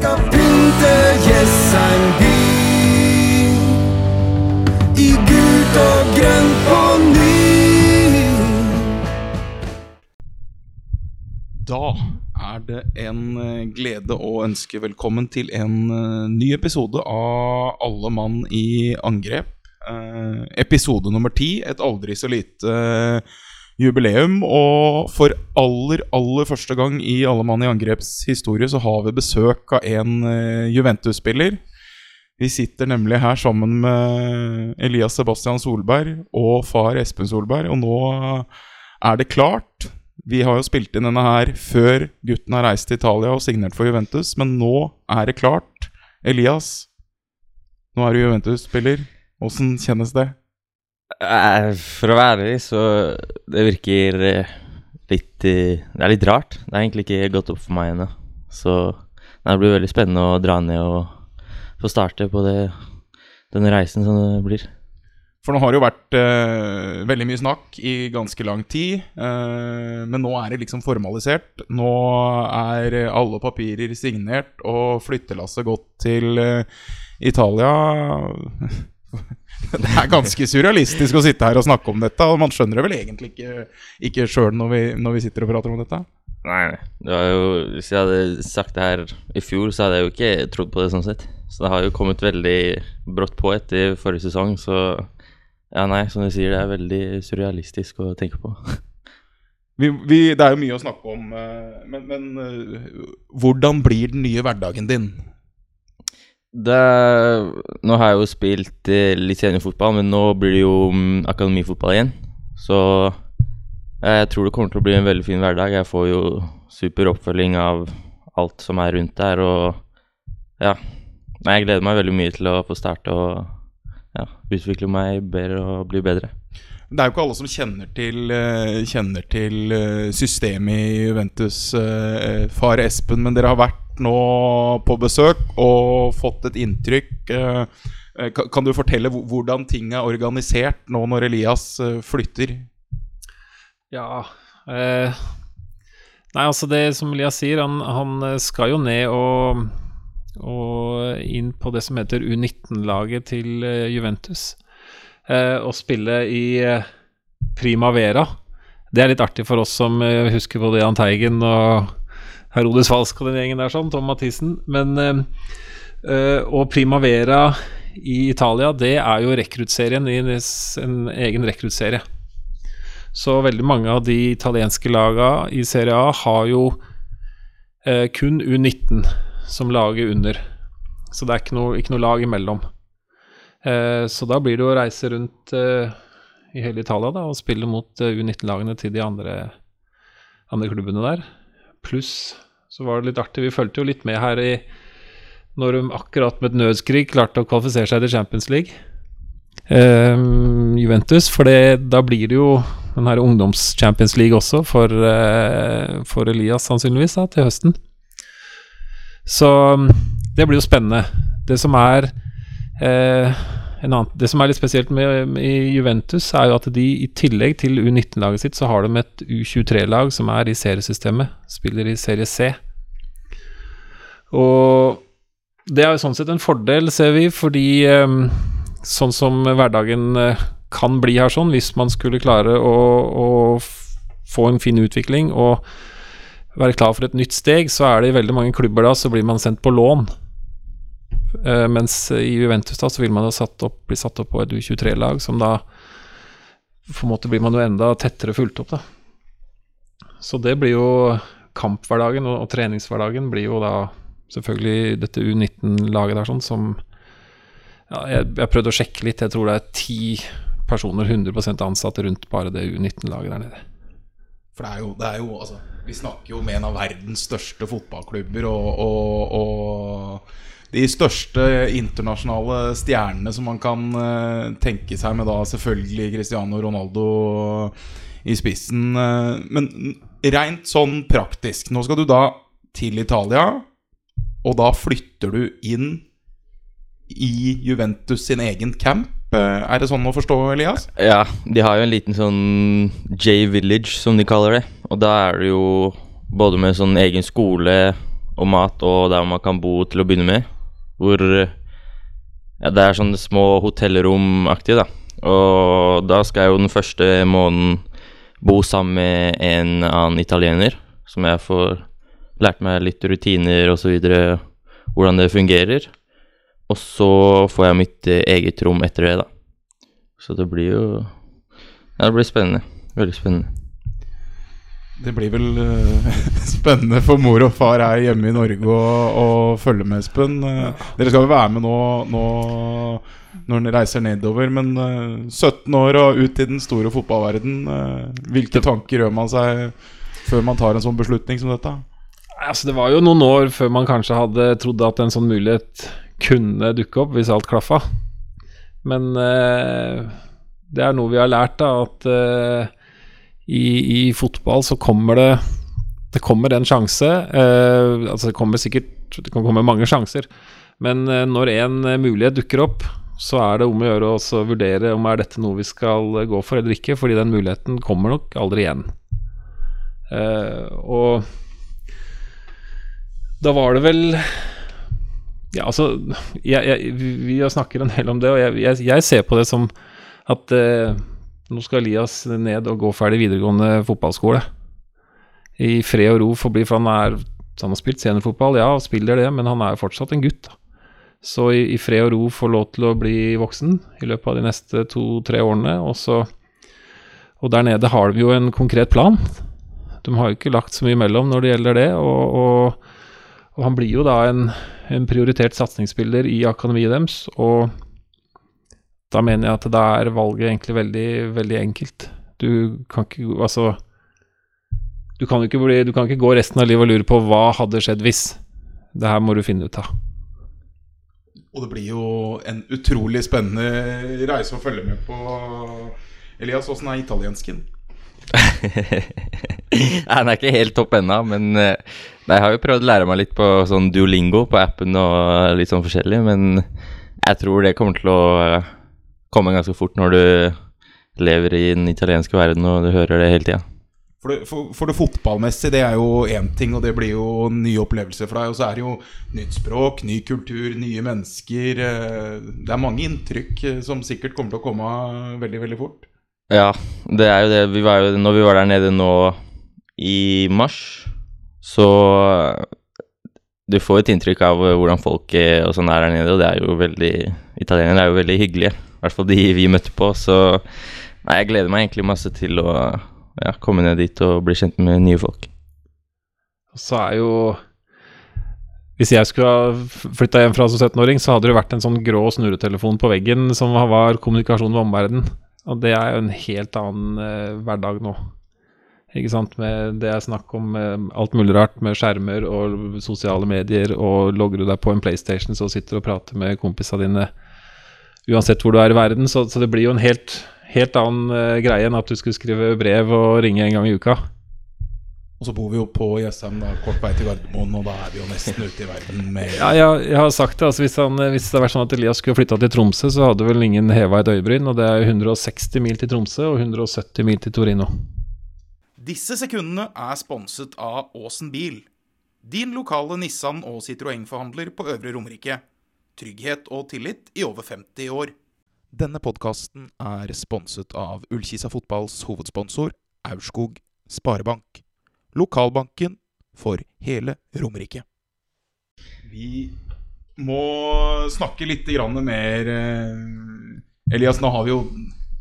skal pynte Jessheim by. I gult og grønt på ny. Da er det en eh, glede å ønske velkommen til en eh, ny episode av Alle mann i angrep. Eh, episode nummer ti, et aldri så lite jubileum. Og for aller, aller første gang i Alle mann i angreps historie så har vi besøk av en eh, Juventus-spiller. Vi sitter nemlig her sammen med Elias Sebastian Solberg og far Espen Solberg, og nå er det klart. Vi har jo spilt inn denne her før gutten har reist til Italia og signert for Juventus, men nå er det klart. Elias, nå er du Juventus-spiller. Åssen kjennes det? Eh, For å være ærlig, så det virker eh, litt eh, Det er litt rart. Det er egentlig ikke gått opp for meg ennå. Så det blir veldig spennende å dra ned og få starte på det, den reisen som det blir. For nå har det jo vært eh, veldig mye snakk i ganske lang tid. eh, men nå er det liksom formalisert. Nå er alle papirer signert, og flyttelasset gått til eh, Italia. det er ganske surrealistisk å sitte her og snakke om dette, og man skjønner det vel egentlig ikke, ikke sjøl når, vi- når vi sitter og prater om dette. Nei. Det jo, hvis jeg hadde sagt det her i fjor, så hadde jeg jo ikke trodd på det sånn sett. Så det har jo kommet veldig brått på etter forrige sesong, så ja, nei, som du sier, det er veldig surrealistisk å tenke på. Vi, vi, det er jo mye å snakke om, eh, men, men eh, hvordan blir den nye hverdagen din? Det, nå har jeg jo spilt eh, litt seniorfotball, men nå blir det jo mm, akademifotball igjen. Så eh, jeg tror det kommer til å bli en veldig fin hverdag. Jeg får jo super oppfølging av alt som er rundt der, og ja. Nei, jeg gleder meg veldig mye til å få starte og ja, utvikle meg bedre og bli bedre. Det er jo ikke alle som kjenner til, eh, kjenner til eh, systemet i Juventus, far Espen, men dere har vært nå på besøk og fått et inntrykk. eh, eh, Kan du fortelle hvordan ting er organisert nå når Elias eh, flytter? Ja eh, Nei, altså det som Elias sier, han, han skal jo ned og, og inn på det som heter U19-laget til Juventus. Eh, og spille i Primavera. Det er litt artig for oss som husker både Jahn Teigen og Herodes Falsk og den gjengen der, sånn, Tom Mathisen. Men eh, Og Primavera i Italia, det er jo rekruttserien i en en egen rekruttserie. Så veldig mange av de italienske laga i Serie A har jo eh, kun U19 som laget under. Så det er ikke noe, ikke noe lag imellom. Eh, så da blir det å reise rundt eh, i hele Italia da, og spille mot eh, U19-lagene til de andre, andre klubbene der. Pluss så var det litt artig, vi fulgte jo litt med her i når de akkurat med et nødskrig klarte å kvalifisere seg til Champions League. Eh, Juventus, for det, da blir det jo den her ungdoms-Champions League også for, uh, for Elias sannsynligvis da, til høsten. Så det blir jo spennende. Det som er en annen, Det som er litt spesielt med, med Juventus, er jo at de i tillegg til U19-laget sitt, så har de et U23-lag som er i seriesystemet. Spiller i serie C. Og det er jo sånn sett en fordel, ser vi, fordi eh, sånn som hverdagen eh, kan bli her sånn, hvis man skulle klare å, å få en fin utvikling og være klar for et nytt steg, så er det i veldig mange klubber da, så blir man sendt på lån. Eh, mens i Juventus da, så vil man jo satt opp, bli satt opp på et U23-lag, som da på en måte blir man jo enda tettere fulgt opp, da. Så det blir jo kamphverdagen og, og treningshverdagen blir jo da selvfølgelig dette U19-laget der sånn som ja, jeg, jeg prøvde å sjekke litt. Jeg tror det er ti personer 100% ansatte rundt bare det U19-laget der nede. For det er jo, det er jo altså, Vi snakker jo med en av verdens største fotballklubber og, og, og de største internasjonale stjernene som man kan eh, tenke seg, med da selvfølgelig Cristiano Ronaldo i spissen. eh, men rent sånn praktisk Nå skal du da til Italia, og da flytter du inn i Juventus sin egen camp. Eh, Er det sånn å forstå, Elias? Ja, de har jo en liten sånn J-village, som de kaller det. Og da er det jo både med sånn egen skole og mat og der man kan bo til å begynne med. Hvor ja, det er sånne små hotellromaktig, da. Og da skal jeg jo den første måneden bo sammen med en annen italiener, som jeg får lært meg litt rutiner og så videre, hvordan det fungerer. Og så får jeg mitt eget rom etter det, da. Så det blir jo Ja, det blir spennende. Veldig spennende. Det blir vel uh, spennende for mor og far her hjemme i Norge å, å følge med, Espen. Uh, dere skal jo være med nå, nå når dere reiser nedover, men uh, 17 år og ut i den store fotballverden. eh, hvilke tanker gjør man seg før man tar en sånn beslutning som dette? Altså, det var jo noen år før man kanskje hadde trodd at en sånn mulighet kunne dukke opp, hvis alt klaffa. Men eh, det er noe vi har lært, da, at eh, i, i fotball så kommer det Det kommer en sjanse. Eh, altså, det kommer sikkert Det kan komme mange sjanser. Men eh, når en eh, mulighet dukker opp, så er det om å gjøre å vurdere om er dette noe vi skal eh, gå for eller ikke, fordi den muligheten kommer nok aldri igjen. Eh, og da var det vel Ja, altså jeg, jeg, Vi snakker en del om det, og jeg, jeg ser på det som at eh, nå skal Elias ned og gå ferdig videregående fotballskole. I fred og ro får bli, for han er Han har spilt seniorfotball, ja, spiller det, men han er jo fortsatt en gutt. Så i, i fred og ro få lov til å bli voksen i løpet av de neste to-tre årene. Og, så, og der nede har de jo en konkret plan. De har jo ikke lagt så mye imellom når det gjelder det. Og, og, og han blir jo da en, en prioritert satsingsspiller i akademiet deres. Og da mener jeg at da er valget egentlig veldig, veldig enkelt. Du kan ikke Altså du kan, ikke bli, du kan ikke gå resten av livet og lure på hva hadde skjedd hvis. Det her må du finne ut av. Og det blir jo en utrolig spennende reise å følge med på. Elias, åssen er italiensken? Den er ikke helt topp ennå, men eh, nei, jeg har jo prøvd å lære meg litt på sånn Duolingo på appen og litt sånn forskjellig, men jeg tror det kommer til å eh, komme ganske fort når du lever i den italienske verden og du hører det hele tida. For det, for, for det fotballmessige, det er jo én ting, og det blir jo nye opplevelser for deg. Og så er det jo nytt språk, ny kultur, nye mennesker. eh, Det er mange inntrykk eh, som sikkert kommer til å komme veldig, veldig fort. Ja, det er jo det. Vi var jo, når vi var der nede nå i mars, så Du får et inntrykk av hvordan folk er og sånn er der nede, og det er jo veldig Italienere er jo veldig hyggelige. I hvert fall de vi møtte på. Så nei, jeg gleder meg egentlig masse til å ja, komme ned dit og bli kjent med nye folk. Så er jo Hvis jeg skulle ha flytta hjem fra som 17-åring, så hadde det vært en sånn grå snurretelefon på veggen som var kommunikasjon med omverdenen. Og det er jo en helt annen eh, hverdag nå. Ikke sant. Med det er snakk om eh, alt mulig rart med skjermer og sosiale medier, og logger du deg på en PlayStation, så sitter du og prater med kompisene dine uansett hvor du er i verden. Så, så det blir jo en helt, helt annen uh, greie enn at du skulle skrive brev og ringe en gang i uka. Og så bor vi jo på Jessheim, da, kort vei til Gardermoen, og da er vi jo nesten ute i verden med Ja, jeg, jeg har sagt det. altså Hvis, han, hvis det hadde vært sånn at Elias skulle flytta til Tromsø, så hadde vel ingen heva et øyebryn. Og det er 160 mil til Tromsø og 170 mil til Torino. Disse sekundene er sponset av Åsen bil. Din lokale Nissan og Citroën-forhandler på Øvre Romerike. Trygghet og tillit i over 50 år. Denne podkasten er sponset av Ullkisa fotballs hovedsponsor Aurskog Sparebank. Lokalbanken for hele Romerike. Vi må snakke litt mer eh, Elias, nå har vi jo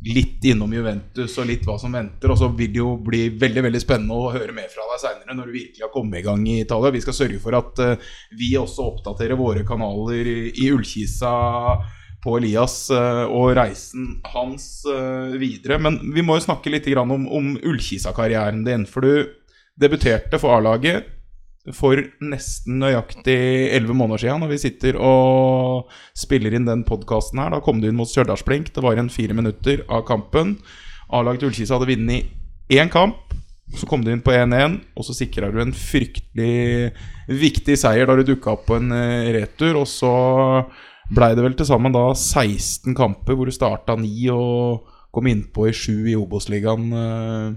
litt innom Juventus og litt hva som venter. Og så vil det jo bli veldig veldig spennende å høre mer fra deg seinere når du virkelig har kommet i gang i Italia. Vi skal sørge for at eh, vi også oppdaterer våre kanaler i, i Ullkisa på Elias eh, og reisen hans eh, videre. Men vi må jo snakke litt om, om Ullkisa-karrieren din. For du debuterte for A-laget for nesten nøyaktig elleve måneder siden, når vi sitter og spiller inn den podkasten her. Da kom du inn mot Stjørdalsblink. Det var igjen fire minutter av kampen. A-laget Ullkisa hadde vunnet én kamp. Så kom du inn på 1-1, og så sikra du en fryktelig viktig seier da du dukka opp på en eh, retur. Og så blei det vel til sammen da 16 kamper, hvor du starta 9 og kom innpå i 7 i Obos-ligaen eh,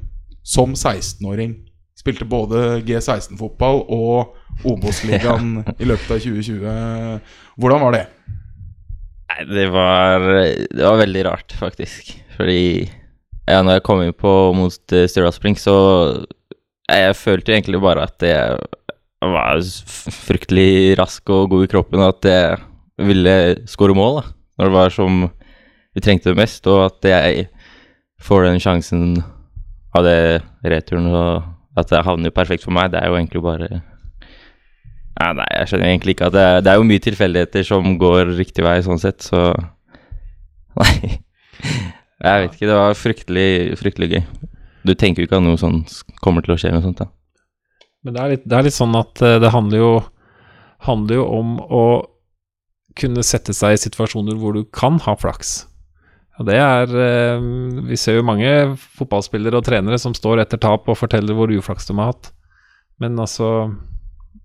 som 16-åring. Spilte både G16-fotball og Obos-ligaen i løpet av 2020. Hvordan var det? Nei, det var, det var veldig rart, faktisk. Fordi ja, når jeg kom inn på mot uh, Stjørdal Spring, så jeg følte egentlig bare at jeg var fryktelig rask og god i kroppen, og at jeg ville skåre mål da, når det var som vi trengte det mest, og at jeg får den sjansen av det returen, og at det havner jo perfekt for meg, det er jo egentlig bare ja, Nei, jeg skjønner egentlig ikke at det, det er jo mye tilfeldigheter som går riktig vei sånn sett, så Nei. Jeg vet ikke, det var fryktelig, fryktelig gøy. Du tenker jo ikke at noe sånt kommer til å skje med sånt, da. Men det er litt, det er litt sånn at eh, det handler jo, handler jo om å kunne sette seg i situasjoner hvor du kan ha flaks. Og det er eh, Vi ser jo mange fotballspillere og trenere som står etter tap og forteller hvor uflaks de har hatt. Men altså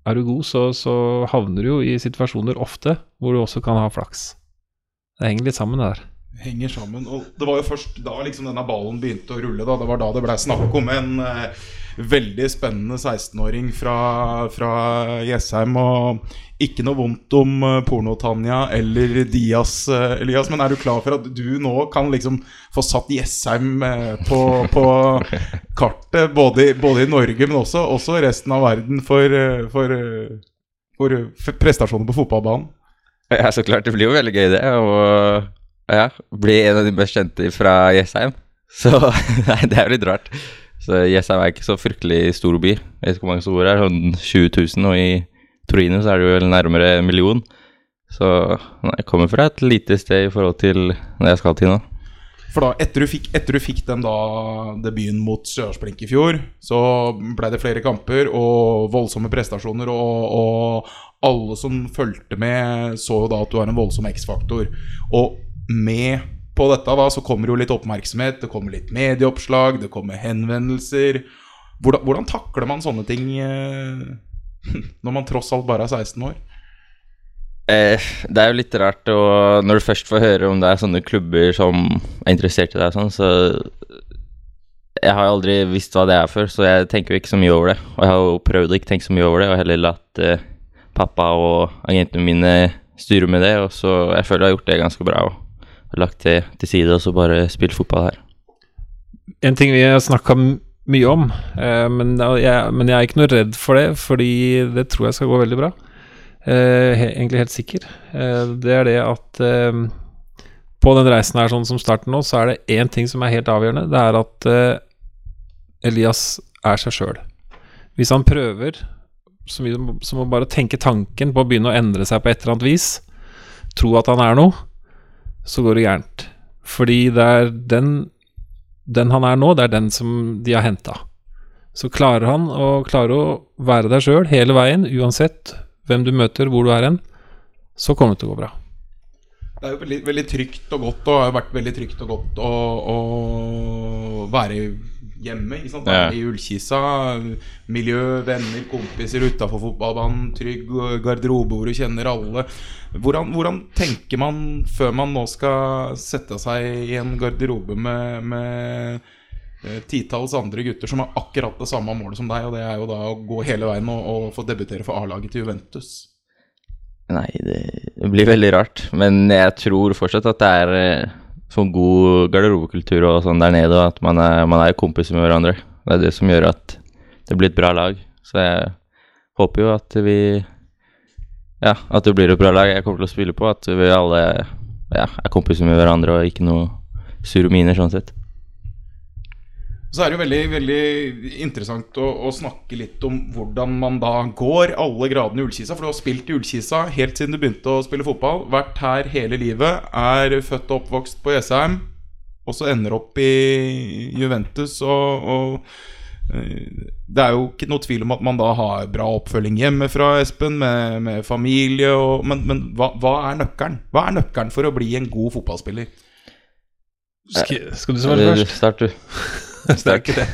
Er du god, så, så havner du jo i situasjoner ofte hvor du også kan ha flaks. Det henger litt sammen, det der. Henger sammen. Og det var jo først da liksom denne ballen begynte å rulle. Da. Det var da det blei snakk om en eh, veldig spennende 16-åring fra, fra Jessheim. Og ikke noe vondt om eh, Porno-Tanja eller Dias, eh, Elias, men er du klar for at du nå kan liksom få satt Jessheim eh, på, på kartet, både, både i Norge, men også, også resten av verden, for, eh, for, eh, for eh, prestasjoner på fotballbanen? Ja, så klart. Det blir jo veldig gøy, det. Og ja, bli en av de best kjente fra Jessheim. Så nei, det er jo litt rart. Så Jessheim er ikke så fryktelig stor by. Jeg vet ikke hvor mange som bor her. Sånn 20 000, og i Torino så er det jo vel nærmere en million. Så nei, jeg kommer fra et lite sted i forhold til det jeg skal til nå. For da, etter du fikk, etter du fikk den da debuten mot Stjørdalsblink i fjor, så ble det flere kamper og voldsomme prestasjoner, og, og alle som fulgte med, så jo da at du har en voldsom X-faktor. Og med på dette da, så kommer jo litt oppmerksomhet, det kommer litt medieoppslag, det kommer henvendelser. Hvordan, hvordan takler man sånne ting eh, når man tross alt bare er 16 år? Eh, det er jo litt rart å Når du først får høre om det er sånne klubber som er interessert i deg, sånn, så Jeg har aldri visst hva det er før, så jeg tenker jo ikke så mye over det. Og jeg har jo prøvd å ikke tenke så mye over det, og heller latt eh, pappa og agentene mine styre med det. Og så jeg føler jeg har gjort det ganske bra, og har lagt det til side og så bare spilt fotball her. En ting vi har snakka mye om, eh, men, jeg, men jeg er ikke noe redd for det, fordi det tror jeg skal gå veldig bra. Eh, egentlig helt sikker. Eh, det er det at på den reisen her sånn som starten nå, så er det én ting som er helt avgjørende. Det er at Elias er seg sjøl. Hvis han prøver så mye som å bare tenke tanken på å begynne å endre seg på et eller annet vis, tro at han er noe, så går det gærent. Fordi det er den den han er nå, det er den som de har henta. Så klarer han å klare å være deg sjøl hele veien, uansett hvem du møter, hvor du er hen, så kommer det til å gå bra. Det er jo veldig, veldig trygt og godt Og har vært veldig trygt og godt å, være være hjemme. Ikke sant? Ja. I ullkissa. Miljø, venner, kompiser utafor fotballbanen. Trygg garderobe hvor du kjenner alle. Hvordan, hvordan tenker man før man nå skal sette seg i en garderobe med, med eh, titalls andre gutter som har akkurat det samme målet som deg, og det er jo da å gå hele veien og, og få debutere for A-laget til Juventus? Nei, det, det blir veldig rart. Men jeg tror fortsatt at det er eh, sånn god garderobekultur og sånn der nede, og at man er, man er kompiser med hverandre. Det er det som gjør at det blir et bra lag. Så jeg håper jo at vi Ja, at det blir et bra lag jeg kommer til å spille på. At vi alle ja, er kompiser med hverandre og ikke noe sure miner, sånn sett. Så er det jo veldig, veldig interessant å, å snakke litt om hvordan man da går alle gradene i Ullkisa. For du har spilt i Ullkisa helt siden du begynte å spille fotball. Vært her hele livet. Er født og oppvokst på Jessheim. Og så ender opp i Juventus. Og, og eh, det er jo ikke noe tvil om at man da har bra oppfølging hjemmefra, Espen, med, med familie og Men, men hva, hva er nøkkelen? Hva er nøkkelen for å bli en god fotballspiller? Skal, skal du svare først? Start, du. Det er ikke det.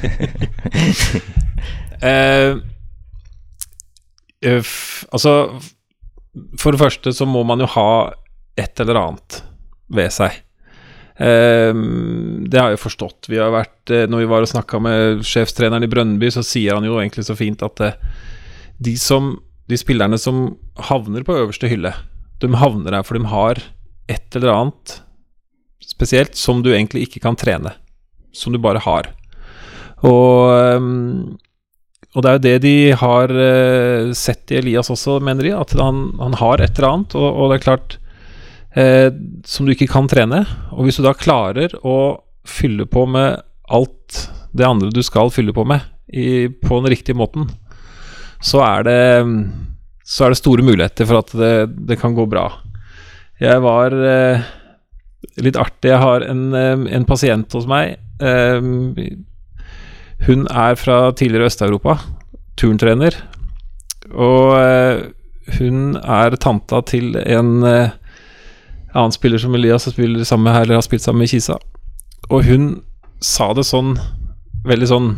eh, f- altså For det første så må man jo ha et eller annet ved seg. Uh, det har jeg forstått. Vi har vært, uh, når vi var og snakka med sjefstreneren i Brønnby, så sier han jo egentlig så fint at de, som, de spillerne som havner på øverste hylle, de havner der for de har et eller annet spesielt som du egentlig ikke kan trene. Som du bare har. Og, um, og det er jo det de har uh, sett i Elias også, mener de. At han, han har et eller annet. Og, og det er klart eh, Som du ikke kan trene. Og hvis du da klarer å fylle på med alt det andre du skal fylle på med, i, på den riktige måten, så er det så er det store muligheter for at det, det kan gå bra. Jeg var eh, litt artig. Jeg har en, en pasient hos meg. Hun er fra tidligere Øst-Europa, turntrener. Og hun er tanta til en annen spiller som Elias spiller sammen med her, eller har spilt sammen med Kisa. Og hun sa det sånn, veldig sånn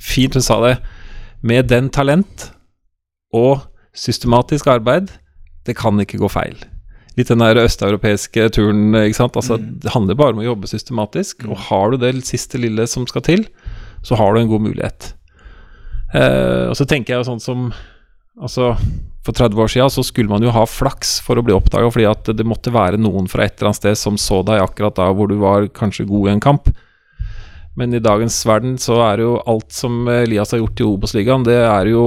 fint, hun sa det Med den talent og systematisk arbeid, det kan ikke gå feil litt den der østeuropeiske turen. ikke sant? Altså, mm. Det handler bare om å jobbe systematisk. Mm. Og har du det siste lille som skal til, så har du en god mulighet. Eh, og så tenker jeg jo sånn som Altså, for 30 år siden så skulle man jo ha flaks for å bli oppdaga, fordi at det måtte være noen fra et eller annet sted som så deg akkurat da hvor du var kanskje god i en kamp. Men i dagens verden så er jo alt som Elias har gjort i Obos-ligaen, det er jo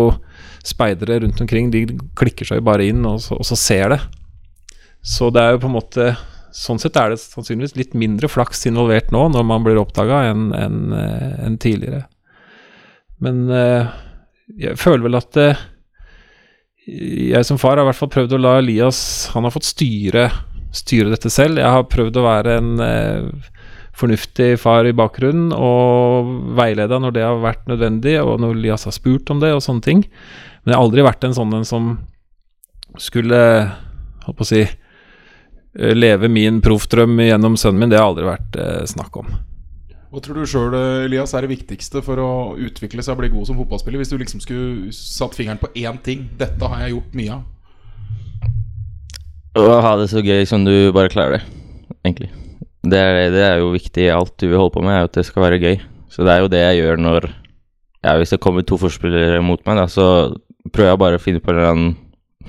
speidere rundt omkring. De klikker seg bare inn, og så, og så ser det. Så det er jo på en måte Sånn sett er det sannsynligvis litt mindre flaks involvert nå når man blir oppdaga, enn en, en eh, tidligere. Men eh, jeg føler vel at eh, jeg som far har i hvert fall prøvd å la Elias Han har fått styre, styre dette selv. Jeg har prøvd å være en fornuftig far i bakgrunnen og veileda når det har vært nødvendig, og når Elias har spurt om det og sånne ting. Men jeg har aldri vært en sånn en som skulle Holdt på å si leve min proffdrøm gjennom sønnen min, det har aldri vært eh, snakk om. Hva tror du sjøl, Elias, er det viktigste for å utvikle seg og bli god som fotballspiller? Hvis du liksom skulle satt fingeren på én ting. Dette har jeg gjort mye av. Å ha det så gøy som du bare klarer det, egentlig. Det er, det er jo viktig i alt du vil holde på med, er at det skal være gøy. Så det er jo det jeg gjør når Ja, hvis det kommer to forspillere mot meg, da, så prøver jeg bare å finne på en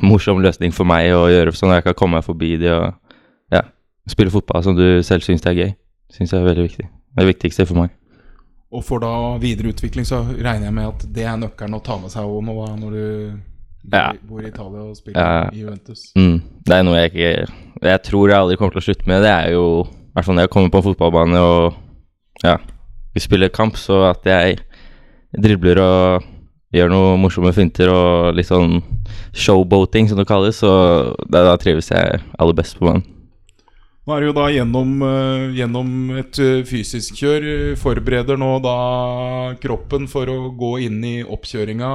morsom løsning for meg å gjøre sånn at jeg kan komme meg forbi de og spille fotball som du selv syns er gøy, syns jeg er veldig viktig. Det er det viktigste for meg. Og for da videre utvikling så regner jeg med at det er nøkkelen å ta med seg òg når du ja. bor i Italia og spiller ja. i Juventus. Mm. Det er noe jeg ikke Jeg tror jeg aldri kommer til å slutte med. Det er jo i hvert fall når jeg kommer på en fotballbane og ja, vi spiller kamp, så at jeg dribler og gjør noen morsomme finter og litt sånn showboating, som det kalles, så da, da trives jeg aller best på banen. Nå er det jo da gjennom, uh, gjennom et uh, fysisk kjør. Forbereder nå da kroppen for å gå inn i oppkjøringa.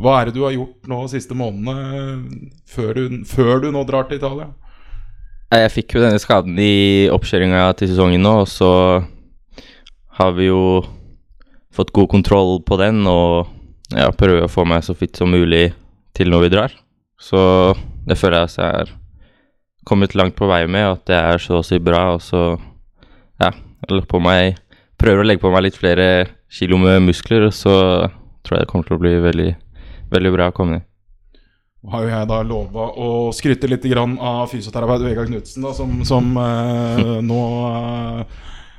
Hva er det du har gjort nå siste månedene før du, før du nå drar til Italia? Jeg fikk jo denne skaden i oppkjøringa til sesongen nå, og så har vi jo fått god kontroll på den og ja, prøver å få meg så fit som mulig til når vi drar. Så det føler jeg er kommet langt på vei med, at det er så å si bra. Og så ja, meg, prøver å legge på meg litt flere kilo med muskler, og så tror jeg det kommer til å bli veldig, veldig bra å komme ned. Har jo jeg da lova å skryte litt av fysioterapeut Vegard Knutsen, som, som eh, nå eh,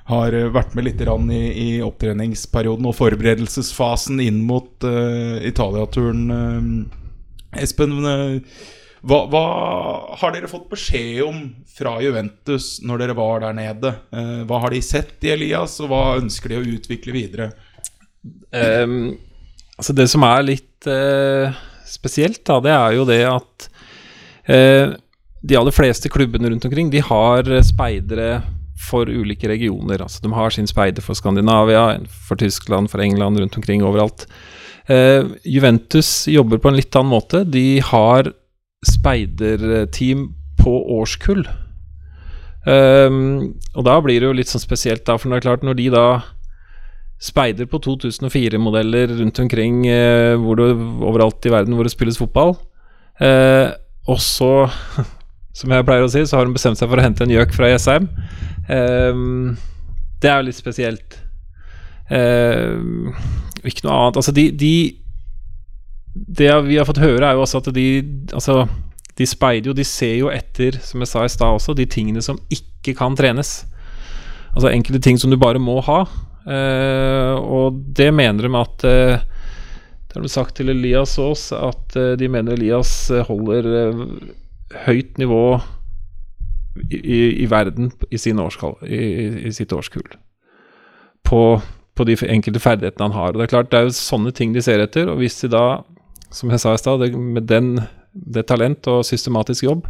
har vært med litt i, i, opptreningsperioden og forberedelsesfasen inn mot Italia-turen Espen, hva, hva, har dere fått beskjed om fra Juventus når dere var der nede? Eh, hva har de sett i Elias, og hva ønsker de å utvikle videre? Um, altså Det som er litt uh, spesielt, da, det er jo det at uh, de aller fleste klubbene rundt omkring De har speidere for ulike regioner. Altså De har sin speider for Skandinavia, for Tyskland, for England, rundt omkring overalt. Uh, Juventus jobber på en litt annen måte. De har speiderteam på årskull. Um, og da blir det jo litt sånn spesielt, da, for det er klart, når de da speider på 2004-modeller rundt omkring uh, hvor det, overalt i verden hvor det spilles fotball, uh, og så, som jeg pleier å si, så har hun bestemt seg for å hente en gjøk fra Jessheim. Um, det er jo litt spesielt. Ehm, ikke noe annet. Altså, de, de Det vi har fått høre, er jo også at de Altså, de speider jo, de ser jo etter, som jeg sa i stad også, de tingene som ikke kan trenes. Altså enkelte ting som du bare må ha. Eh, og det mener de at eh, Det har de sagt til Elias Aas, at eh, de mener Elias holder høyt nivå i, i, i verden i, årskall, i sitt årskull. På, på de enkelte ferdighetene han har. Og Det er klart, det er jo sånne ting de ser etter. Og hvis de da, som jeg sa i stad, med den, det talent og systematisk jobb,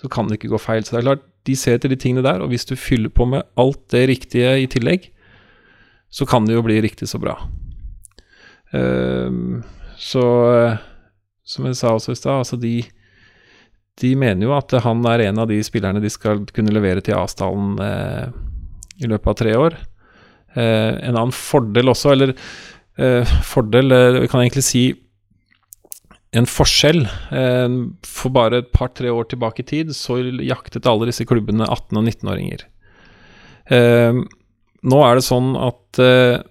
så kan det ikke gå feil. Så det er klart, de ser etter de tingene der, og hvis du fyller på med alt det riktige i tillegg, så kan det jo bli riktig så bra. Uh, så som jeg sa også i stad, altså de, de mener jo at han er en av de spillerne de skal kunne levere til avstanden eh, i løpet av tre år. Eh, en annen fordel også, eller eh, fordel Vi kan egentlig si en forskjell. Eh, for bare et par-tre år tilbake i tid så jaktet alle disse klubbene 18- og 19-åringer. Eh, nå er det sånn at eh,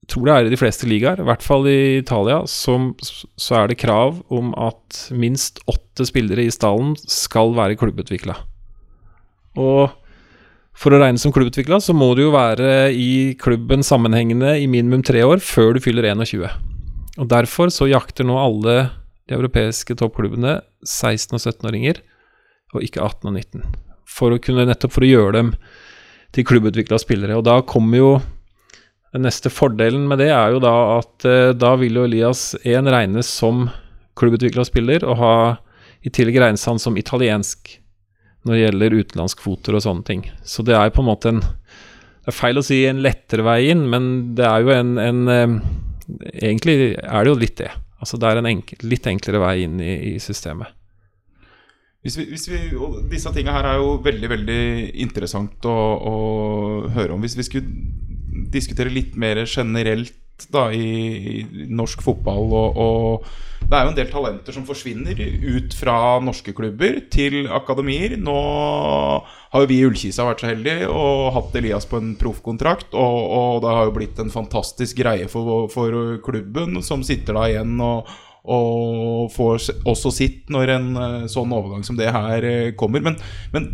jeg tror det er i de fleste ligaer, i hvert fall i Italia, som, så er det krav om at minst åtte spillere i stallen skal være klubbutvikla. Og for å regne som klubbutvikla, så må du jo være i klubben sammenhengende i minimum tre år før du fyller 21. Og Derfor så jakter nå alle de europeiske toppklubbene 16- og 17-åringer, og ikke 18 og 19. For å kunne, nettopp for å gjøre dem til klubbutvikla spillere. Og da kommer jo den neste fordelen med det er jo da at eh, da vil jo Elias 1 regnes som klubbutvikla spiller, og ha i tillegg regnes han som italiensk når det gjelder utenlandskvoter og sånne ting. Så det er på en måte en Det er feil å si en lettere vei inn, men det er jo en, en eh, Egentlig er det jo litt det. Altså det er en enkel, litt enklere vei inn i, i systemet. Hvis vi, hvis vi, disse tingene her er jo veldig veldig interessant å, å høre om. Hvis vi skulle diskutere litt mer generelt da i, i norsk fotball og, og Det er jo en del talenter som forsvinner ut fra norske klubber til akademier. Nå har jo vi i Ullkisa vært så heldige og hatt Elias på en proffkontrakt. Og, og det har jo blitt en fantastisk greie for, for klubben, som sitter da igjen og og får også sitt når en eh, sånn overgang som det her eh, kommer. Men, men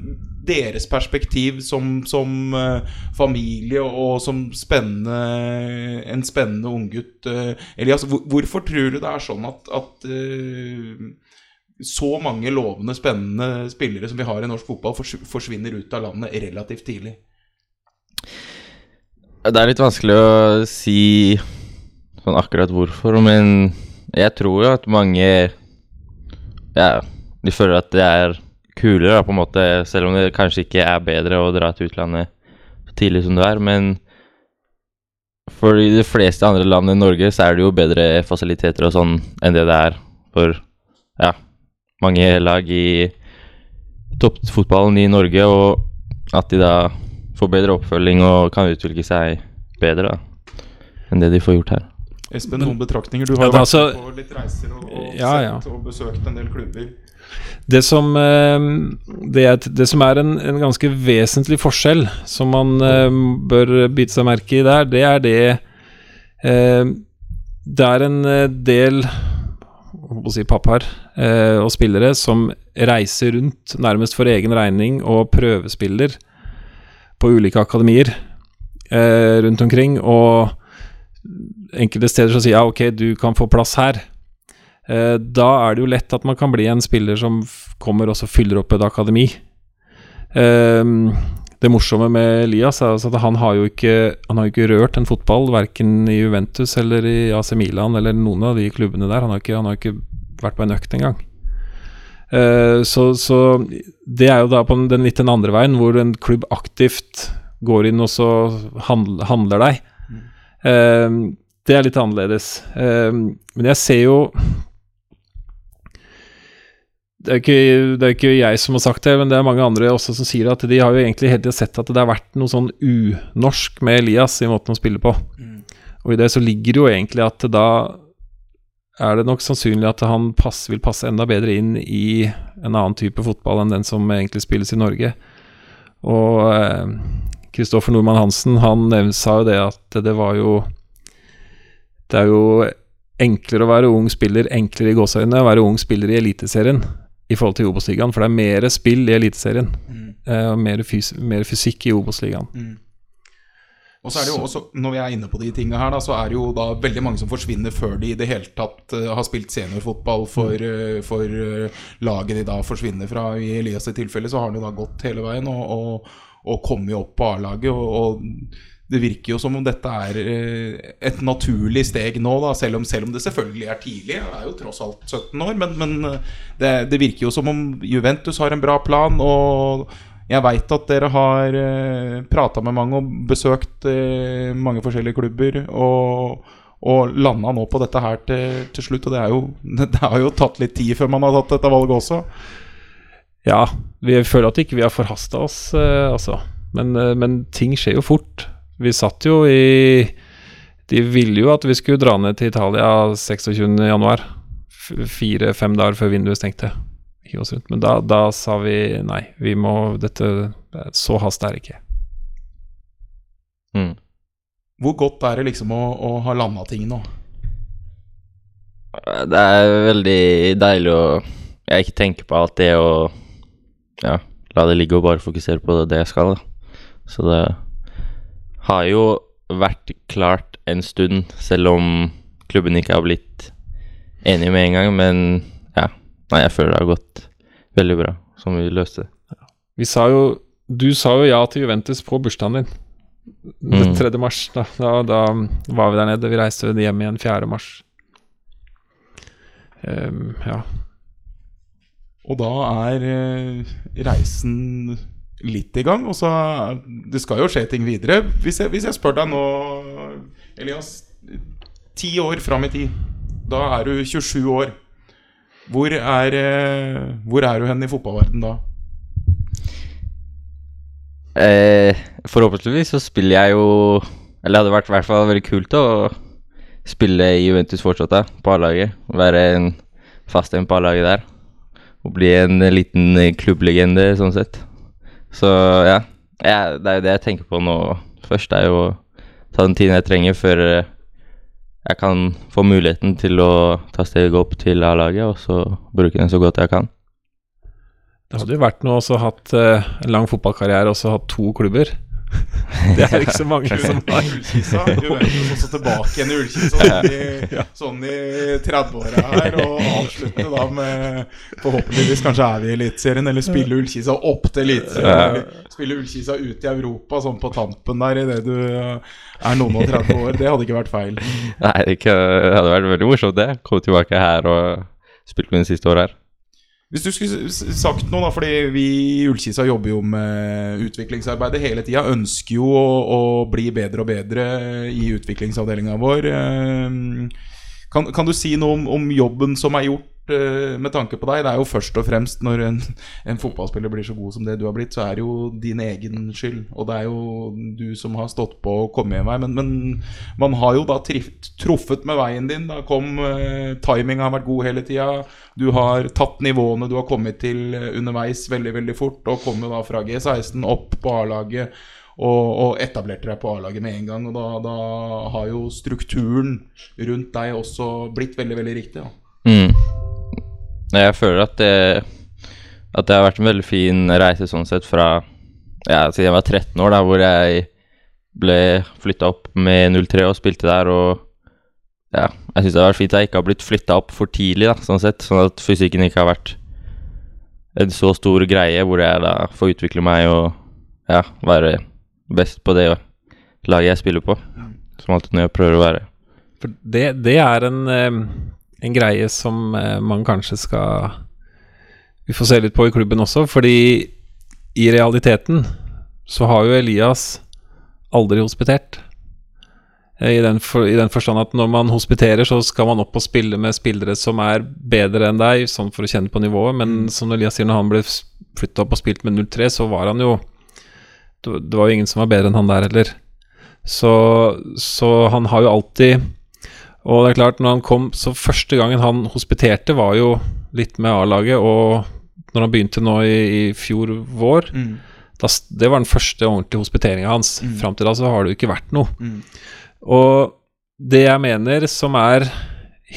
deres perspektiv som, som eh, familie og som spennende, en spennende unggutt eh, Elias, hvorfor tror du det er sånn at, at eh, så mange lovende, spennende spillere som vi har i norsk fotball, forsvinner ut av landet relativt tidlig? Det er litt vanskelig å si sånn akkurat hvorfor, men jeg tror jo at mange Ja, de føler at det er kulere, da, på en måte, selv om det kanskje ikke er bedre å dra til utlandet så tidlig som det er. Men for de fleste andre land enn Norge så er det jo bedre fasiliteter og sånn enn det det er for ja, mange lag i toppfotballen i Norge, og at de da får bedre oppfølging og kan utvikle seg bedre da, enn det de får gjort her. Espen, noen betraktninger? Du Ja, har jo er vært altså- på litt reiser og, og, Ja, ja. og besøkt en del klubber. Det som, eh, det, er, det som er en, en ganske vesentlig forskjell, som man eh, bør bite seg merke i der, det er det eh, Det er en del å si, pappaer og spillere som reiser rundt nærmest for egen regning og prøvespiller på ulike akademier rundt omkring. Og enkelte steder så sier ja, ok, du kan få plass her. Eh, da er det jo lett at man kan bli en spiller som kommer og så fyller opp et akademi. Eh, det morsomme med Elias er altså at han har jo ikke Han har ikke rørt en fotball, verken i Juventus eller i AC Milan eller noen av de klubbene der. Han har ikke, han har ikke vært på en økt engang. Eh, så, så det er jo da på den, litt den andre veien, hvor en klubb aktivt går inn og så handl, handler deg. Eh, det er litt annerledes. Eh, men jeg ser jo det er, ikke, det er ikke jeg som har sagt det, men det er mange andre også som sier at de har jo egentlig hele tiden sett at det har vært noe sånn unorsk med Elias i måten å spille på. Og i det så ligger det jo egentlig at da er det nok sannsynlig at han pass, vil passe enda bedre inn i en annen type fotball enn den som egentlig spilles i Norge. Og Kristoffer Nordmann Hansen han sa jo det at det var jo Det er jo enklere å være ung spiller, enklere i gåseøynene, å være ung spiller i Eliteserien i forhold til Obos-ligaen, for det er mer spill i Eliteserien. Mm. og mer, fys mer fysikk i Obos-ligaen. Og så er det jo også, når vi er inne på de tinga her, da, så er det jo da veldig mange som forsvinner før de i det hele tatt uh, har spilt seniorfotball for, uh, for uh, laget de da forsvinner fra. I Elias' tilfelle så har han jo da gått hele veien og, og, og kommet opp på A-laget. Og, og det virker jo som om dette er eh, et naturlig steg nå, da, selv om, selv om det selvfølgelig er tidlig. Det er jo tross alt 17 år, men, men eh, det, det virker jo som om Juventus har en bra plan. og jeg veit at dere har eh, prata med mange og besøkt mange forskjellige klubber. Og, og landa nå på dette her til, til slutt. Og det, jo, det har jo tatt litt tid før man har tatt dette valget også. Ja, vi føler at ikke vi har forhasta oss, altså. Men, men ting skjer jo fort. Vi satt jo i De ville jo at vi skulle dra ned til Italia 26.1. Fire-fem dager før vinduet stengte. Men da, da sa vi nei, vi må Dette Så hast er det ikke. Mm. Hvor godt er det liksom å, å ha landa ting nå? Det er veldig deilig å jeg ikke tenker på alt det og ja, la det ligge og bare fokusere på det jeg skal. Da. Så det har jo vært klart en stund, selv om klubben ikke har blitt enig med en gang. Men ja, nei, jeg føler det har gått veldig bra, som vi løste det. Vi sa jo Du sa jo ja til Juventus på bursdagen din. Den Mm. 3. mars. Da, da, da var vi der nede. Vi reiste hjem igjen 4. mars. Um, ja. Og da er eh, reisen litt i gang. Og så Det skal jo skje ting videre. Hvis jeg, hvis jeg spør deg nå, Elias Ti år fram i tid. Da er du 27 år. Hvor er, eh, hvor er du hen i fotballverden da? Eh, forhåpentligvis så spiller jeg jo Eller hadde vært i hvert fall veldig kult å spille i Juventus fortsatt, da, på A-laget. Være en fast en på A-laget der. Og bli en liten klubblegende, sånn sett. Så ja. ja. Det er jo det jeg tenker på nå først. Er jo å ta den tiden jeg trenger før eh, jeg kan få muligheten til å ta steget opp til A-laget, og så bruke den så godt jeg kan. Det hadde jo vært noe også hatt eh, lang fotballkarriere og så hatt to klubber. Det er ikke så mange som har. Ullkisa. Juventus også tilbake igjen i Ullkisa sånn i, sånn i 30-åra her. Og avslutte da med Forhåpentligvis kanskje er vi i Eliteserien, eller spille Ullkisa opp til Eliteserien. Spille Ullkisa ut i Europa sånn på tampen der idet du er noen og 30 år. Det hadde ikke vært feil. Nei, det, ikke, det hadde vært veldig morsomt, det. Komme tilbake her og spille mine siste år her. Hvis du skulle sagt noe, da, fordi vi i Ullkisa jobber jo med utviklingsarbeidet hele tida. Ønsker jo å, å bli bedre og bedre i utviklingsavdelinga vår. Kan, kan du si noe om, om jobben som er gjort eh, med tanke på deg? Det er jo først og fremst når en, en fotballspiller blir så god som det du har blitt, så er det jo din egen skyld. Og det er jo du som har stått på og kommet en vei. Men, men man har jo da trift, truffet med veien din. Da kom eh, Timing har vært god hele tida. Du har tatt nivåene du har kommet til eh, underveis veldig veldig fort, og kommer da fra G16 opp på A-laget og, og etablerte deg på A-laget med en gang. Og da, da har jo strukturen rundt deg også blitt veldig, veldig riktig. Ja. Mm. Jeg føler at det, at det har vært en veldig fin reise sånn sett fra ja, siden jeg var 13 år, da, hvor jeg ble flytta opp med 03 og spilte der. Og ja, jeg syns det har vært fint at jeg ikke har blitt flytta opp for tidlig, da, sånn sett. Sånn at fysikken ikke har vært en så stor greie, hvor jeg da får utvikle meg og ja, være best på det laget jeg spiller på. Som alltid når jeg prøver å være. For det, det er en, en greie som eh, man kanskje skal Vi får se litt på i klubben også, fordi i realiteten så har jo Elias aldri hospitert. Eh, I den, for, I den forstand at når man hospiterer, så skal man opp og spille med spillere som er bedre enn deg, sånn for å kjenne på nivået, men som Elias sier, når han ble flytta opp og spilt med 0-3, så var han jo Det var jo ingen som var bedre enn han der heller. Så, så han har jo alltid Og det er klart, når han kom Så første gangen han hospiterte, var jo litt med A-laget, og når han begynte nå i, i fjor vår, Da, det var den første ordentlige hospiteringa hans. Mm. Fram til da så har det jo ikke vært noe. Mm. Og det jeg mener som er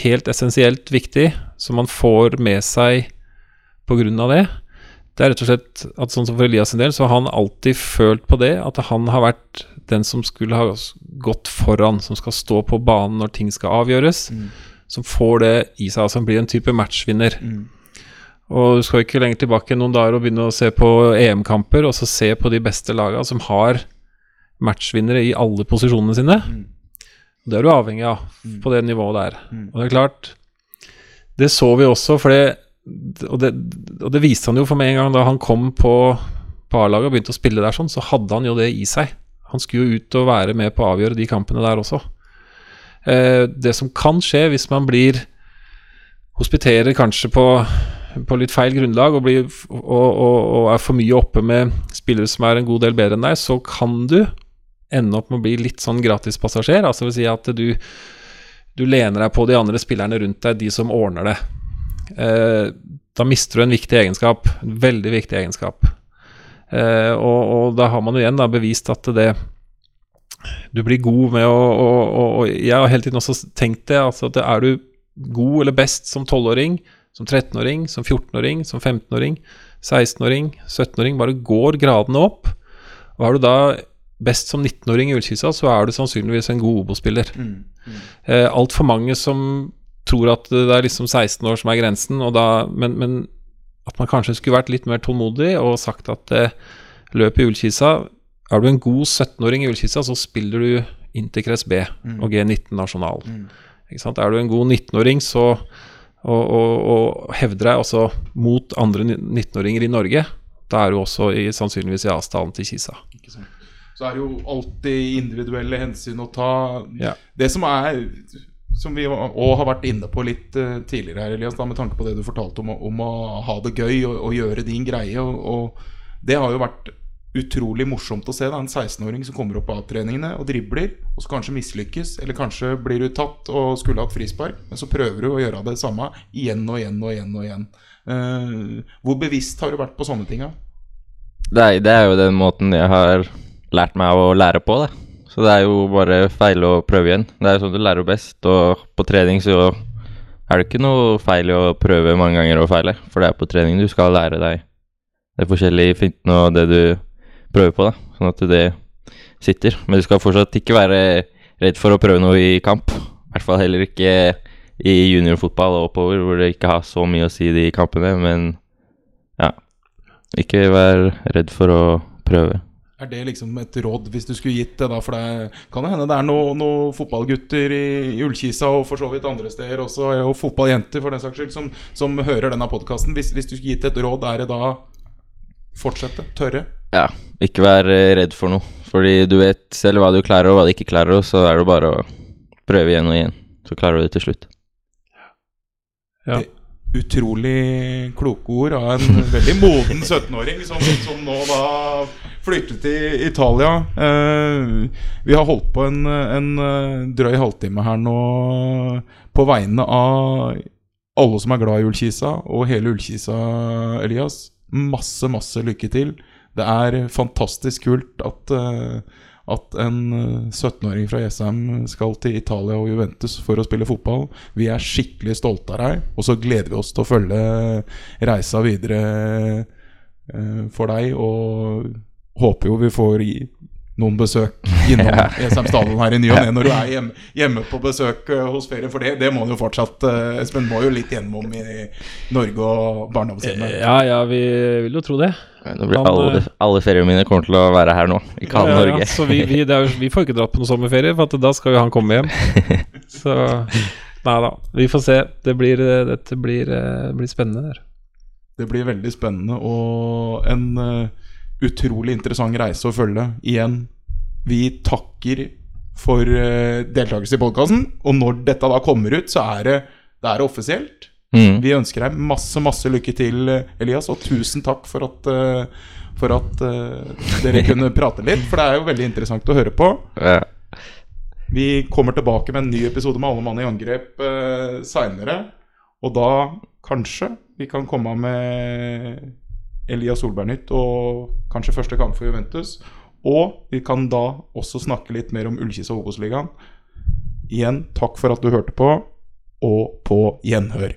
helt essensielt viktig, som man får med seg av det, det er rett og slett at sånn som for Elias sin del, så har han alltid følt på det, at han har vært den som skulle ha gått foran, som skal stå på banen når ting skal avgjøres, Mm. som får det i seg, altså han blir en type matchvinner. Mm. Og du skal ikke lenger tilbake enn noen dager og begynne å se på EM-kamper, og så se på de beste lagene som har matchvinnere i alle posisjonene sine. Mm. Det er du avhengig av Mm. på det nivået der. Mm. Og det er klart Det så vi også, for det og, det og det viste han jo for meg en gang da han kom på, på A-laget og begynte å spille der sånn, så hadde han jo det i seg. Han skulle jo ut og være med på å avgjøre de kampene der også. Eh, det som kan skje hvis man blir Hospiterer kanskje på, på litt feil grunnlag og, blir, og, og, og er for mye oppe med spillere som er en god del bedre enn deg, så kan du ende opp med å bli litt sånn gratispassasjer. Altså vil si at du, du lener deg på de andre spillerne rundt deg, de som ordner det. Eh, da mister du en viktig egenskap. En veldig viktig egenskap. Eh, og, og da har man jo igjen da bevist at det Du blir god med å og, og, og Jeg har hele tiden også tenkt det. Altså at er du god eller best som 12-åring, som 13-åring, som 14-åring, som 15-åring, 16-åring, 17-åring, bare går gradene opp. Og er du da best som 19-åring i Ullkisa, så er du sannsynligvis en god Obo-spiller. Mm. Mm. Eh, Altfor mange som tror at det er liksom 16 år som er grensen, og da, men, men at man kanskje skulle vært litt mer tålmodig og sagt at eh, løpet i Ullkisa Er du en god 17-åring i Ullkisa, så spiller du Interkrets B Mm. og G19 nasjonal. Mm. Ikke sant? Er du en god 19-åring, så og, og, og hevder deg også mot andre 19-åringer i Norge, da er du også i, sannsynligvis i avstanden til Kisa. Ikke sant. Så er det jo alltid individuelle hensyn å ta. Ja. Det som er Som vi òg har vært inne på litt eh, tidligere her, Elias, da, med tanke på det du fortalte om, om å ha det gøy og, og gjøre din greie. Og, og det har jo vært utrolig morsomt å se. da En 16-åring som kommer opp av A-treningene og dribler, og så kanskje mislykkes, eller kanskje blir du tatt og skulle hatt frispark, men så prøver du å gjøre det samme igjen og igjen og igjen. og igjen Uh, Hvor bevisst har du vært på sånne ting? Det det er jo den måten jeg har lært meg å lære på, det. Så det er jo bare feil å prøve igjen. Det er jo sånn du lærer best, og på trening så er det ikke noe feil i å prøve mange ganger og feile, for det er på trening du skal lære deg det forskjellige fintene og det du prøver på, da, sånn at det sitter. Men du skal fortsatt ikke være redd for å prøve noe i kamp. I hvert fall heller ikke i juniorfotball og oppover, hvor det ikke har så mye å si de kampene, men ja. Ikke vær redd for å prøve. Er det liksom et råd, hvis du skulle gitt det, da? For det kan jo hende det er noen noe fotballgutter i, i Ullkisa og for så vidt andre steder også, og fotballjenter for den saks skyld, som, som hører denne podkasten. Hvis, hvis du skulle gitt et råd, er det da fortsette? Tørre? Ja, ikke vær eh, redd for noe. Fordi du vet selv hva du klarer og hva du ikke klarer, og så er det bare å prøve igjen og igjen. Så klarer du det til slutt. Ja. Utrolig kloke ord av en veldig moden 17-åring som, som nå da flyttet til Italia. Eh, vi har holdt på en, en eh, drøy halvtime her nå på vegne av alle som er glad i Ullkisa, og hele Ullkisa, Elias. Masse, masse lykke til. Det er fantastisk kult at, eh, at en eh, 17-åring fra Jessheim skal til Italia og Juventus for å spille fotball. Vi er skikkelig stolte av deg, og så gleder vi oss til å følge reisa videre for deg. Og håper jo vi får noen besøk innom Jessheim stadion her i ny og ne når du er hjemme, hjemme på besøk eh, hos ferie. For det, det må du jo fortsatt eh, Espen må jo litt gjennom i Norge og barndomshjemmet. Ja, ja, vi vil jo tro det. Nå blir Han, alle, eh, alle feriene mine kommer til å være her nå, ikke han Ja, ja, Norge. ja. Så vi, vi, det er, vi får ikke dratt på noen sommerferie, for at da skal jo han komme hjem. Så nei da, vi får se. Det blir, dette blir, blir spennende. Der. Det blir veldig spennende og en utrolig interessant reise å følge. Igjen, vi takker for uh, deltakelse i podkasten. Og når dette da kommer ut, så er det, det er offisielt. Mm. Vi ønsker deg masse, masse lykke til, eh, Elias, og tusen takk for at, eh, for at eh, dere kunne prate litt. For det er jo veldig interessant å høre på. Ja. Vi kommer tilbake med en ny episode med Alle mann i angrep uh, seinere. Og da kanskje vi kan komme med Elias Solberg-nytt og kanskje første kamp for Juventus. Og vi kan da også snakke litt mer om Ullkisa Obos-ligaen. Igjen, takk for at du hørte på, og på gjenhør.